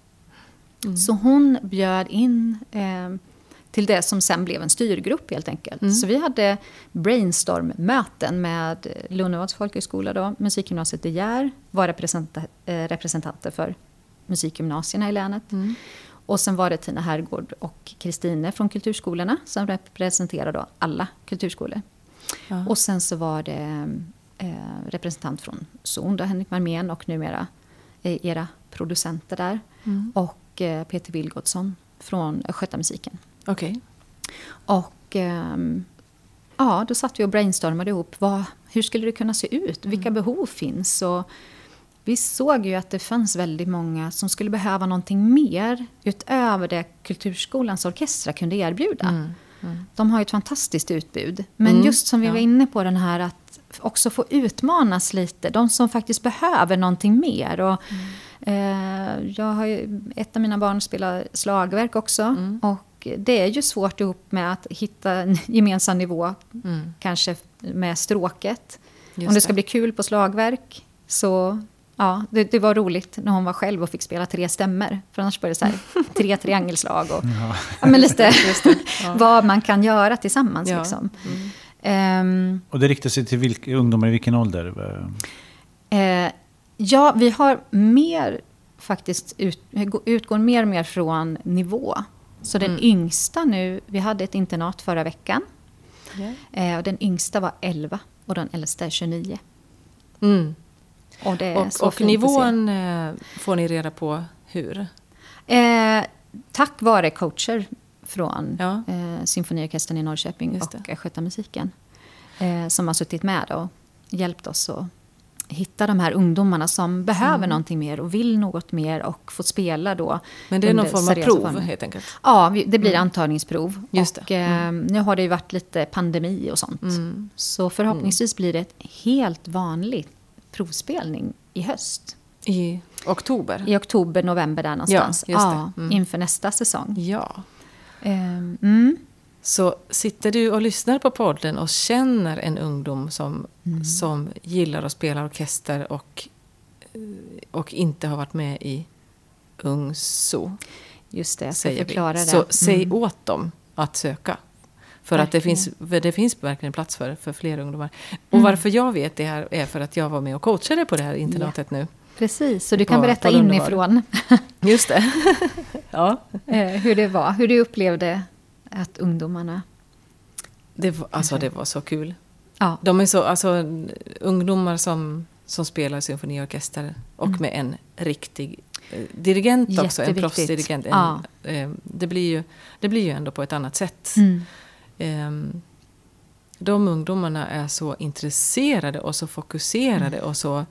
Så hon bjöd in eh, till det som sen blev en styrgrupp helt enkelt. Så vi hade brainstorm-möten med Lunnevads folkhögskola, då, musikgymnasiet i Gär, var representa- eh, representanter för musikgymnasierna i länet. Och sen var det Tina Herrgård och Kristine från kulturskolorna som representerade då alla kulturskolor. Ja. Och sen så var det eh, representant från Zon, då, Henrik Marmén och numera eh, era producenter där. Och eh, Peter Vilgotsson från Östgötamusiken. Okej. Och ehm, ja, då satt vi och brainstormade ihop. Vad, hur skulle det kunna se ut? Vilka behov finns? Och vi såg ju att det fanns väldigt många som skulle behöva någonting mer utöver det Kulturskolans orkestrar kunde erbjuda. De har ju ett fantastiskt utbud. Men Mm, just som vi ja. var inne på den här att också få utmanas lite. De som faktiskt behöver någonting mer. Och, eh, jag har ju, ett av mina barn spelar slagverk också. Mm. Och det är ju svårt ihop med att hitta en *laughs* gemensam nivå. Mm. Kanske med stråket. Just Om det ska det. bli kul på slagverk så Ja, det, det var roligt när hon var själv och fick spela tre stämmer. För annars var det så här, *laughs* tre triangelslag och ja. men lite *laughs* vad man kan göra tillsammans. Ja. Liksom. Ehm, Och det riktar sig till vilka, ungdomar i vilken ålder? Eh, ja, vi har mer faktiskt ut, utgår mer och mer från nivå. Så den Mm. yngsta nu, vi hade ett internat förra veckan. Eh, och den yngsta var 11 och den äldsta är 29. Mm. Och, det är Och, så och nivån eh, får ni reda på hur? Eh, tack vare coacher från Ja. eh, Symfoniorkestern i Norrköping och. Östgötamusiken. Eh, som har suttit med och hjälpt oss att hitta de här ungdomarna som behöver Mm. någonting mer och vill något mer och få spela då. Men det är någon form av prov former. helt enkelt? Ja, det blir antagningsprov. Just och eh, nu har det ju varit lite pandemi och sånt. Mm. Så förhoppningsvis blir det ett helt vanlig provspelning i höst. I oktober? I oktober, november där någonstans. Ja, just det. Ja, Mm. Inför nästa säsong. Ja. Mm. Så sitter du och lyssnar på podden och känner en ungdom som, Mm. som gillar att spela orkester och, eh, och inte har varit med i UNGSO, Just det, jag ska förklara vi. det. Så säg Mm. åt dem att söka. För att det finns, det finns verkligen plats för, för fler ungdomar. Och Mm. varför jag vet det här är för att jag var med och coachade på det här internatet nu. Precis, så du kan På- berätta på Lundevall. inifrån Just det. *laughs* ja. eh, hur det var, hur du upplevde att ungdomarna... Det var, alltså det var så kul. Ja, De är så, alltså ungdomar som, som spelar symfoniorkester och Mm. med en riktig eh, dirigent också, en proffsdirigent. En, Ja. eh, det, blir ju, det blir ju ändå på ett annat sätt. mm. Eh, de ungdomarna är så intresserade och så fokuserade Mm. och så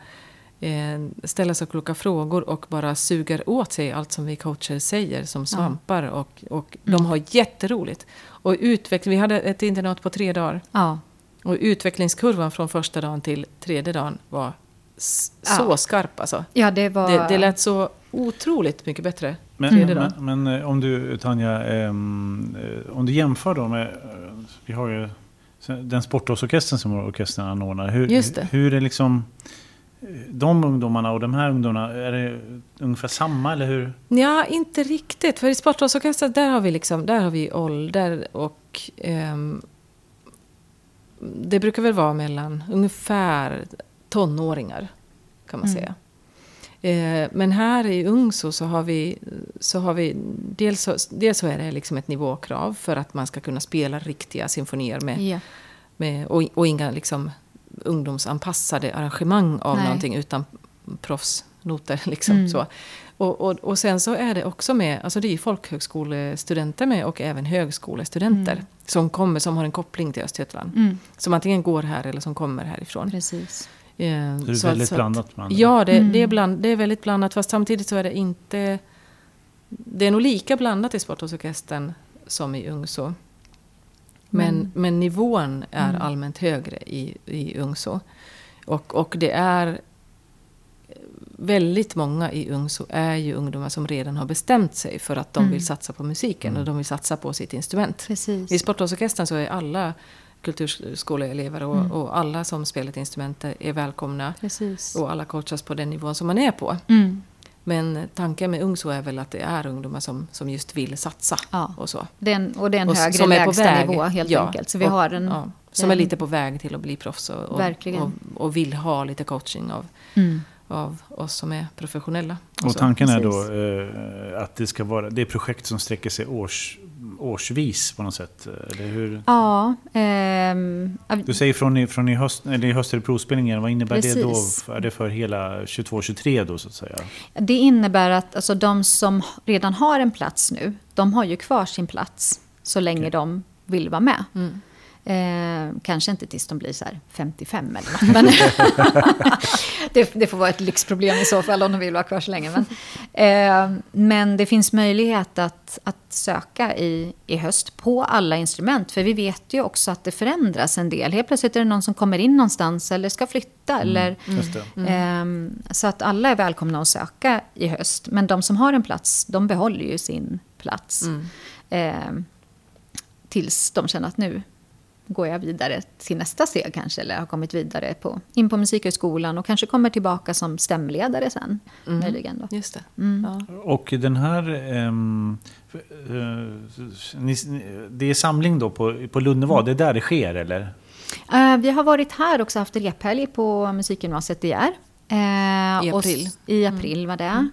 eh, ställer så kloka frågor och bara suger åt sig allt som vi coacher säger som svampar. Och, och de Mm. har jätteroligt. Och utveckling, vi hade ett internat på tre dagar. ja, Och utvecklingskurvan från första dagen till tredje dagen var s- så Ja. skarp alltså. ja, det var... Det, det lät så otroligt mycket bättre. Men, dagen. men, men eh, om du, Tanja, ehm, eh, om du jämför då med, vi har ju den sportlovsorkestern som orkestern anordnar. Hur, Just det. hur är liksom de ungdomarna och de här ungdomarna, är det ungefär samma eller hur? Ja, inte riktigt. För i Sportlovsorkestern där har vi liksom, där har vi ålder och ehm, det brukar väl vara mellan ungefär tonåringar kan man Mm. säga. Eh, men här i Ungso så har vi, så har vi dels, så, dels så är det liksom ett nivåkrav för att man ska kunna spela riktiga symfonier med Ja, med, och, och inga liksom, ungdomsanpassade arrangemang av Nej. någonting utan proffsnoter. *laughs* Liksom, Mm. så. Och, och, och sen så är det också med, alltså det är folkhögskolestudenter med och även högskolestudenter Mm. som kommer, som har en koppling till Östergötland. mm, Som antingen går här eller som kommer härifrån. precis. Eh, Så det är så väldigt att- blandat. Ja, det, Mm. det, är bland, det är väldigt blandat. Fast samtidigt så är det inte... Det är nog lika blandat i Sportlovsorkestern som i Ungso. Men, Men- men nivån är Mm. allmänt högre i, i Ungso. Och, och det är... Väldigt många i Ungso är ju ungdomar som redan har bestämt sig för att de Mm. vill satsa på musiken och de vill satsa på sitt instrument. Precis. I Sportlovsorkestern så är alla kulturskoleelever och, Mm. och alla som spelar ett instrument är välkomna. Precis. Och alla coachas på den nivån som man är på. Mm. Men tanken med Ungso är väl att det är ungdomar som, som just vill satsa. Ja. Och så. Det är en, och det är en högre som är på väg. nivå helt Ja. enkelt. Så vi Och- har en... Ja, som är en- lite på väg till att bli proffs och, och, och, och vill ha lite coaching av, Mm. av oss som är professionella. Och så. tanken är då eh, att det ska vara, det är projekt som sträcker sig års, årsvis på något sätt. Eller hur? Ja. ehm, Du säger från i, från i höst, eller i höst är det provspelningen, vad innebär det Precis. då? Är det för hela 22-23 då så att säga? Det innebär att alltså, de som redan har en plats nu, de har ju kvar sin plats så länge Okej. de vill vara med. Mm. Eh, kanske inte tills de blir så här 55 eller något. Men *laughs* det, det får vara ett lyxproblem i så fall om de vill vara kvar så länge. Men, eh, men det finns möjlighet att, att söka i, i höst på alla instrument. För vi vet ju också att det förändras en del. Helt plötsligt är det någon som kommer in någonstans eller ska flytta. Eller, Just det. Ehm, Så att alla är välkomna att söka i höst. Men de som har en plats, de behåller ju sin plats. Mm. Ehm, tills de känner att nu går jag vidare till nästa steg kanske. Eller har kommit vidare på, in på Musikhögskolan och kanske kommer tillbaka som stämledare sen. Mm. Möjligen då. Just det. Mm. Ja. Och den här... eh, ni, ni- det är samling då på, på Lunnevad, det är där det sker eller? Eh, vi har varit här också haft rephelg på Musikgymnasiet DR. Eh, I och april. s- I april var det.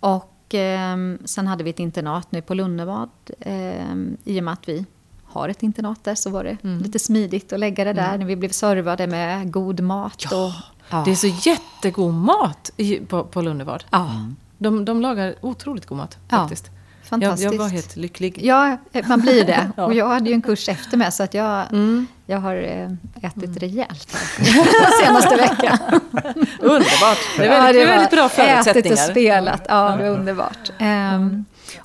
Och ehm, sen hade vi ett internat nu på Lunnevad. ehm, I och med att vi har ett internat där så var det lite smidigt att lägga det där när vi blev servade med god mat. och, ja. Det är så jättegod mat i, på, på Lundevad. Ja, De, de lagar otroligt god mat Ja, faktiskt. Jag, fantastiskt. jag var helt lycklig. Ja, man blir det. *laughs* Ja. Och jag hade ju en kurs efter med så att jag, jag har eh, ätit Mm. rejält *laughs* senaste veckan. Underbart! Det är Ja, väldigt, det är var väldigt bra Ätit och förutsättningar. spelat, ja det var underbart. Ehm,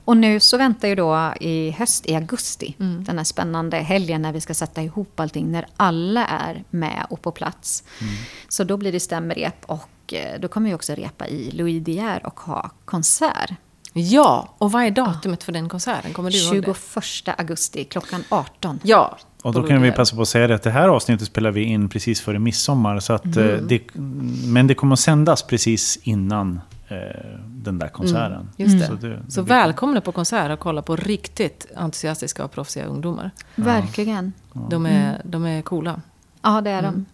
och nu så väntar ju då i höst, i augusti, Mm. den här spännande helgen när vi ska sätta ihop allting, när alla är med och på plats. Mm. Så då blir det stämrep och eh, då kommer vi också repa i Louis De Geer och ha konsert. Ja, och vad är datumet för den konserten? Kommer du ihåg det? 21 augusti klockan 18. Ja. Och då kan vi passa på att säga det att det här avsnittet spelar vi in precis före midsommar. Så att, Mm. eh, det, men det kommer att sändas precis innan den där konserten. Just det. Så Så, det- det blir- välkomna på konsert och kolla på riktigt entusiastiska och proffsiga ungdomar. Verkligen. De, är, de är coola. Ja, det är Mm. de.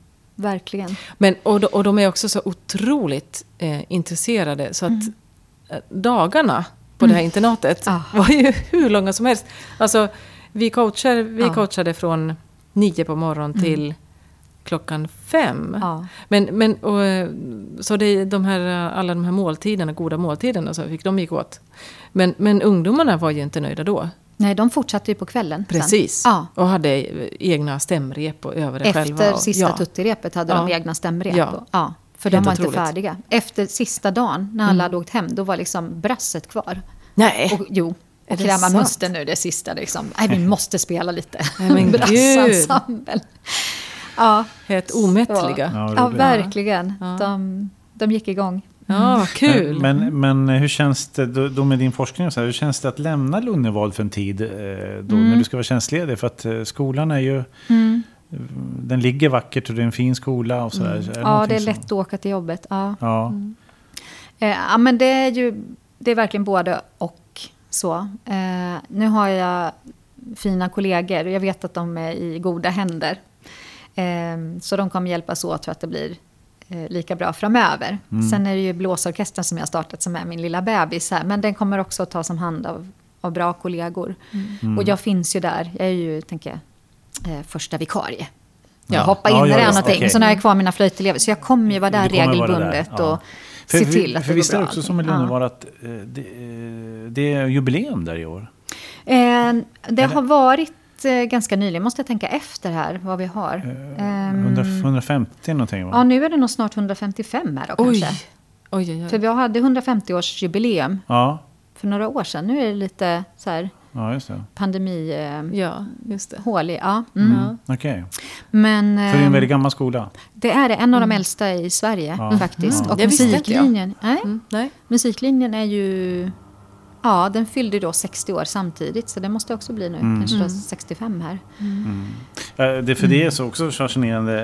Verkligen. Men, och, de, och de är också så otroligt eh, intresserade så att eh, dagarna på det här internatet Ah. *laughs* var ju hur långa som helst. Alltså, vi, coachar, vi Ja. coachade från nio på morgonen till klockan fem. Ja. Men, men, och, så det, de här, alla de här måltiderna, goda måltiderna, så fick de gick åt. Men, men ungdomarna var ju inte nöjda då. Nej, de fortsatte ju på kvällen. Precis. Ja. Och hade egna stämrep och övade själva. Efter sista ja. tuttirepet hade de Ja. egna stämrep. Ja. Ja, för Helt de var inte otroligt. färdiga. Efter sista dagen, när alla hade åkt hem, då var liksom brasset kvar. Nej! Och, jo, och kräma musten nu det sista. Liksom. Nej, vi måste spela lite. Nej, men. *laughs* Brassensemble. Ja, Helt omättliga. Ja, ja, verkligen. Ja. De, de gick igång. Ja, vad kul! Men, men hur känns det då, då med din forskning? Så här, hur känns det att lämna Lunnevad för en tid eh, då, Mm. när du ska vara tjänstledig? För att eh, skolan är ju... Den ligger vackert och det är en fin skola och sådär. Är Ja, någonting det är som- lätt att åka till jobbet. Ja. Ja. Eh, ja, men det är ju det är verkligen både och så. Eh, nu har jag fina kollegor och jag vet att de är i goda händer. Eh, så de kommer hjälpas åt för att det blir eh, lika bra framöver. Sen är det ju blåsorkestern som jag startat som är min lilla bebis här. Men den kommer också att tas om hand av, av bra kollegor. Och jag finns ju där. Jag är ju, tänker jag, eh, första vikarie. Ja. Ja. Hoppa in Ja, ja, det just det, någonting. okej. Så när jag är kvar mina flöjtelever. Så jag kommer ju vara där kommer vara där, regelbundet och För, se för- till att för det visst är det bra. också som med Ja. Lunnevad att eh, det, eh, det är jubileum där i år? Eh, det har varit eh, ganska nyligen, måste jag tänka efter här vad vi har. Ehm, 100, 150 någonting va? ja, nu är det nog snart 155 här då oj. kanske. Oj, oj, För oj. vi hade 150-årsjubileum Ja, för några år sedan. Nu är det lite så här ja just det. pandemi... Eh, Ja, just det. Hål i, ja. Mm. Okej. Men För det är en ehm, väldigt gammal skola. det är det, en av de äldsta i Sverige Ja. faktiskt. Mm, Och musiklinjen, nej, Mm, nej. musiklinjen är ju... Ja, den fyllde då 60 år samtidigt, så det måste också bli nu, kanske då 65 här. Eh, Det, för det Mm. är så också fascinerande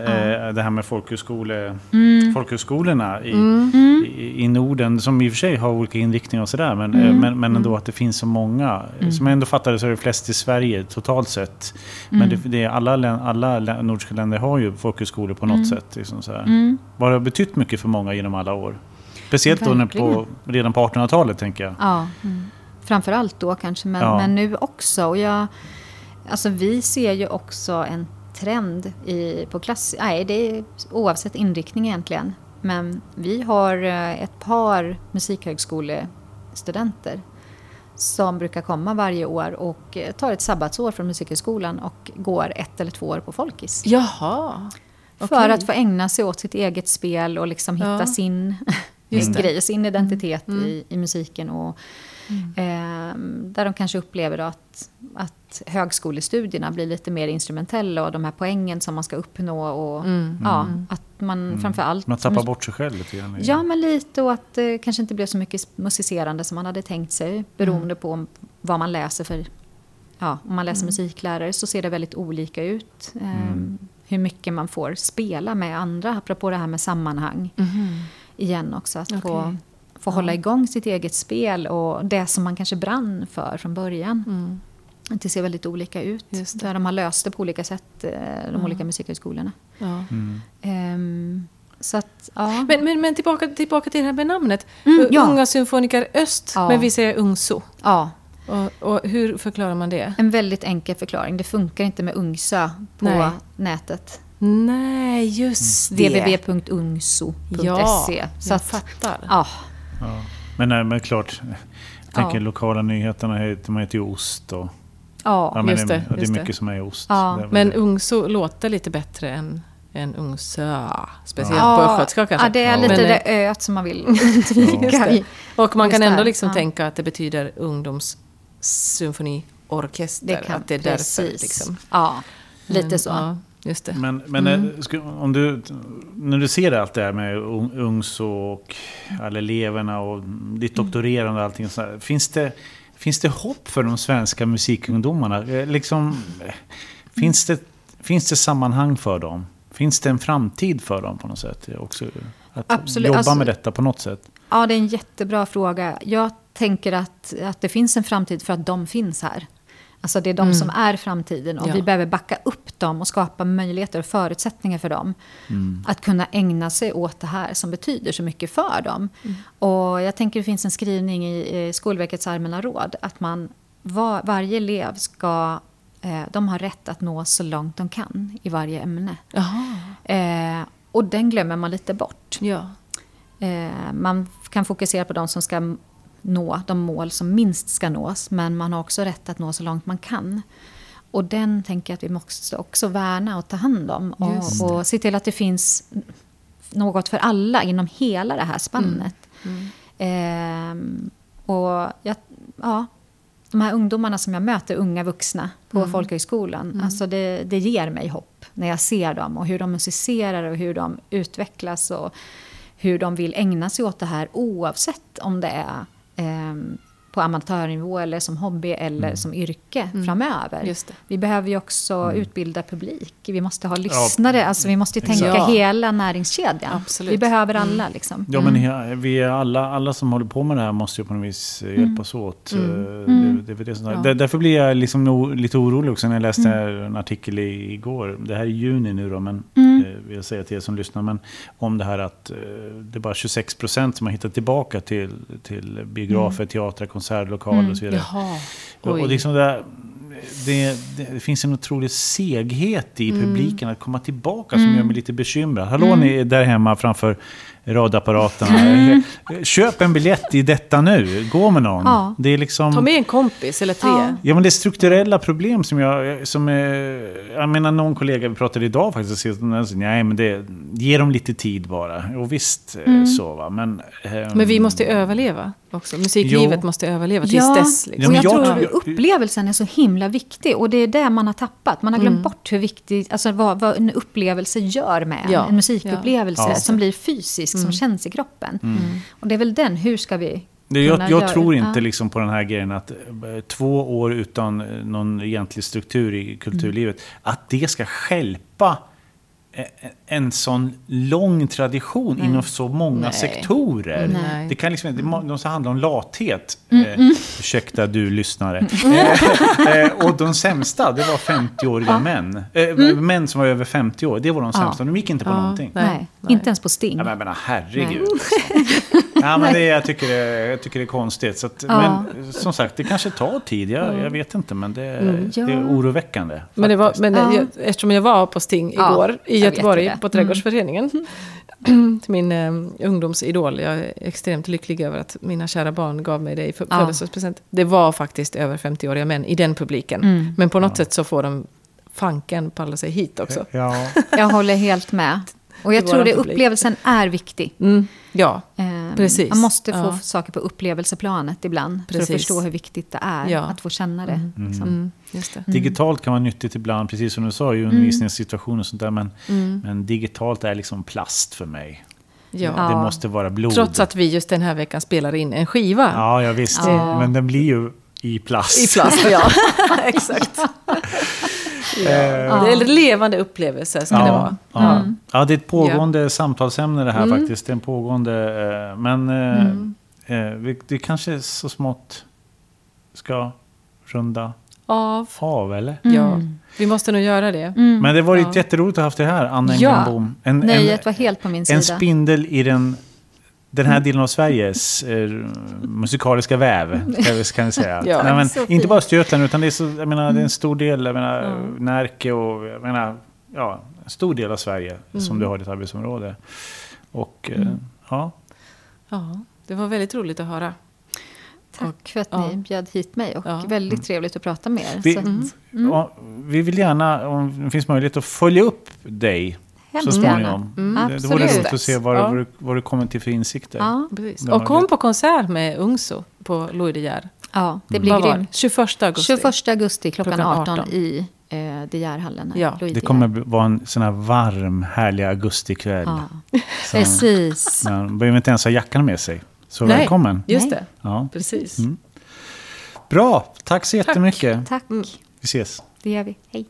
eh, det här med folkhögskole, Mm. folkhögskolorna i, i, i Norden. Som i och för sig har olika inriktningar och sådär. Men, Mm. eh, men, men ändå att det finns så många. Som jag ändå fattade så är det flest i Sverige totalt sett. Men Mm. det, det är alla, alla nordiska länder har ju folkhögskolor på något Mm. sätt. Liksom så här. Vad har det betytt mycket för många genom alla år? Speciellt då på, redan på 1800-talet tänker jag. Ja, framför allt då kanske, men, Ja. men nu också. Och jag, alltså vi ser ju också en trend i, på klass... Nej, det är oavsett inriktning egentligen. Men vi har eh, ett par musikhögskolestudenter som brukar komma varje år och eh, tar ett sabbatsår från Musikhögskolan och går ett eller två år på Folkis. Jaha. För Okej. att få ägna sig åt sitt eget spel och liksom hitta Ja. sin *laughs* Just. Mm. grej, sin identitet I, i musiken. Och, ehm, där de kanske upplever då att, att högskolestudierna blir lite mer instrumentella och de här poängen som man ska uppnå. Och, Mm. ja, Att man framför allt... Man tappar bort sig själv lite grann. Ja, men lite och att det kanske inte blev så mycket musicerande som man hade tänkt sig. Beroende Mm. på vad man läser för... Ja, om man läser musiklärare så ser det väldigt olika ut. ehm, Hur mycket man får spela med andra, apropå det här med sammanhang. Mhm. Igen också, att få, Okej. få hålla igång sitt eget spel och det som man kanske brann för från början. Mm. Det ser väldigt olika ut. Där de har löst det på olika sätt, eh, de olika musikhögskolorna. Ja. Mm. Så att, ja. Men, men, men tillbaka, tillbaka till det här med namnet. Mm, ja. Unga symfoniker Öst, Ja. men vi säger UNGSO. ja. Och, och hur förklarar man det? En väldigt enkel förklaring. Det funkar inte med Ungsö på Nej. nätet. Nej, just det. www.ungso.se. Ja, Så jag att, fattar. ja, Ja. Men, nej, men klart, jag tänker Ja. lokala nyheterna, heter- man heter ju ost och... ja, Ja, men just det, det, är just det. mycket som är ost. Ja. Är Men det. Ungso låter lite bättre än, än Ungsö. Speciellt ja, på östgötska kanske. Ja, det är lite Men, det eh, öet som man vill *laughs* undvika. Och man Just kan ändå liksom ja. tänka att det betyder ungdomssymfoniorkester. Det kan, att det är precis. därför. Liksom. Ja, lite Men, så. Just det. Men, men Mm. eh, sku- om du, när du ser allt det här med un- UNGSO och alla eleverna och ditt Mm. doktorerande och allting så här, finns det, finns det hopp för de svenska musikungdomarna? Eh, Liksom, eh, finns, det, finns det sammanhang för dem? Finns det en framtid för dem på något sätt? Också, att Absolut, jobba alltså- med detta på något sätt? Ja, det är en jättebra fråga. Jag tänker att, att det finns en framtid för att de finns här. Alltså det är de som är framtiden och Ja. vi behöver backa upp dem och skapa möjligheter och förutsättningar för dem. Att kunna ägna sig åt det här som betyder så mycket för dem. Och jag tänker det finns en skrivning i, Skolverkets allmänna råd att man, var, varje elev ska, eh, de har rätt att nå så långt de kan i varje ämne. Eh, och den glömmer man lite bort. Ja. Eh, man kan fokusera på de som ska nå de mål som minst ska nås. Men man har också rätt att nå så långt man kan. Och den tänker jag att vi måste också värna och ta hand om. Och, och se till att det finns något för alla inom hela det här spannet. Mm. Ehm, och jag, ja, de här ungdomarna som jag möter, unga vuxna på Mm. folkhögskolan. Alltså det, det ger mig hopp när jag ser dem och hur de musicerar och hur de utvecklas och hur de vill ägna sig åt det här oavsett om det är ehm, på amatörnivå eller som hobby eller som yrke framöver. Mm. Just det. Vi behöver ju också utbilda publik. Vi måste ha lyssnare. Alltså vi måste tänka Ja. hela näringskedjan. Absolut. Vi behöver alla liksom. Ja, men he- vi är alla, alla som håller på med det här måste ju på något vis eh, hjälpas åt. Mm. Eh, Det, det det Ja. där, därför blir jag liksom lite orolig också när jag läste en artikel i, igår. Det här är juni nu då, men eh, vill säga till er som lyssnar. Men om det här att eh, det är bara 26 procent som har hittat tillbaka till, till biografer, teatrar, konsertlokaler och så vidare. Jaha. Och, liksom det, det, det, det finns en otrolig seghet i publiken att komma tillbaka som gör mig lite bekymrad. Hallå ni där hemma framför radioapparaterna. Köp en biljett i detta nu. Gå med någon. Ja. Det är liksom... Ta med en kompis eller tre. Ja. Ja men det är strukturella problem som jag... Som är, jag menar någon kollega vi pratade idag faktiskt. Nej men det... Ge dem lite tid bara. Och visst eh, så va. Men, ehm, Men vi måste överleva också. Musiklivet Jo. måste överleva tills Ja, dess. Liksom. och men jag, jag tror att upplevelsen är så himla viktig. Och det är det man har tappat. Man har glömt bort hur viktigt, alltså vad, vad en upplevelse gör med en. Ja, En musikupplevelse ja. som blir fysisk, som känns i kroppen. Och det är väl den, hur ska vi Det, jag, jag tror inte Ja. liksom på den här grejen att eh, två år utan eh, någon egentlig struktur i kulturlivet, att det ska skälpa en sån lång tradition inom så många Nej. sektorer. Nej. Det kan liksom det må- det måste handla om lathet. Mm, Eh, ursäkta du lyssnare. Eh, eh, och de sämsta, det var 50-åriga män. Eh, Män som var över 50 år, det var de sämsta. De gick inte på Ja, någonting. nej. Nej, inte ens på Sting. Ja, men jag menar, herregud. *laughs* *laughs* Ja, men det, jag, tycker det, jag tycker det är konstigt. Så att, Ja. Men som sagt, det kanske tar tid. Jag, jag vet inte, men det, Ja. det är oroväckande. Men, det var, men Ja. jag, eftersom jag var på Sting Ja, igår i Göteborg på Trädgårdsföreningen. *clears throat* till min eh, ungdomsidol. Jag är extremt lycklig över att mina kära barn gav mig det i födelsedagspresent. Det var faktiskt över 50-åriga män i den publiken. Mm. Men på något sätt så får de fanken palla sig hit också. Ja, Jag håller helt med. Och jag tror det publik. upplevelsen är viktig. Mm, ja, Eh, Precis. Man måste få Ja. saker på upplevelseplanet ibland. För Precis. att förstå hur viktigt det är Ja. att få känna det. Liksom. mm, just det. digitalt kan vara nyttigt ibland, precis som du sa, i undervisningssituationer och sånt där. Men, men digitalt är liksom plast för mig. Ja. Ja. Det måste vara blod. Trots att vi just den här veckan spelar in en skiva. Ja, ja visst. Ja. Men den blir ju i plast. I plast, ja. *laughs* Exakt. Ja. Det är en levande upplevelse ska det vara. Ja. Mm. ja, det är ett pågående samtalsämne det här faktiskt. Det är en pågående... Eh, men eh, Mm. eh, vi, det kanske så smått ska runda Av. av, eller? Ja, vi måste nog göra det. Men det var ju Ja. jätteroligt att ha haft det här, Anna Ja. Engelbom. En, Nöjet en, var helt på min en sida. spindel i den den här delen av Sveriges eh, musikaliska väv, kan vi, säga. *laughs* Ja. Nej, men, inte bara Östergötland, utan det är, så, jag menar, det är en stor del, jag menar, Närke och jag menar, ja, en stor del av Sverige som du har i ditt arbetsområde. Och eh, ja, Ja, det var väldigt roligt att höra. Tack för att Ja. ni bjöd hit mig och Ja. väldigt trevligt att prata med er. vi, Så att, ja, vi vill gärna, om det finns möjlighet, att följa upp dig så hemskt småningom. gärna. Det, det vore Absolut. roligt att se vad, Ja. vad, du, vad du kommer till för insikter. Ja, Och kom på konsert med Ungso på Louis De Geer. ja, det blir det? grymt. 21 augusti. 21 augusti klockan, Klockan 18, 18. i eh, De Geerhallen. här, Ja, Louis Det De kommer vara en sån här varm, härlig augustikväll. Ja, *laughs* Så- precis. Man behöver inte ens ha jackan med sig. Så Nej. välkommen. Just Nej. det, Ja. precis. Bra, tack så jättemycket. Tack. Vi ses. Det gör vi. Hej.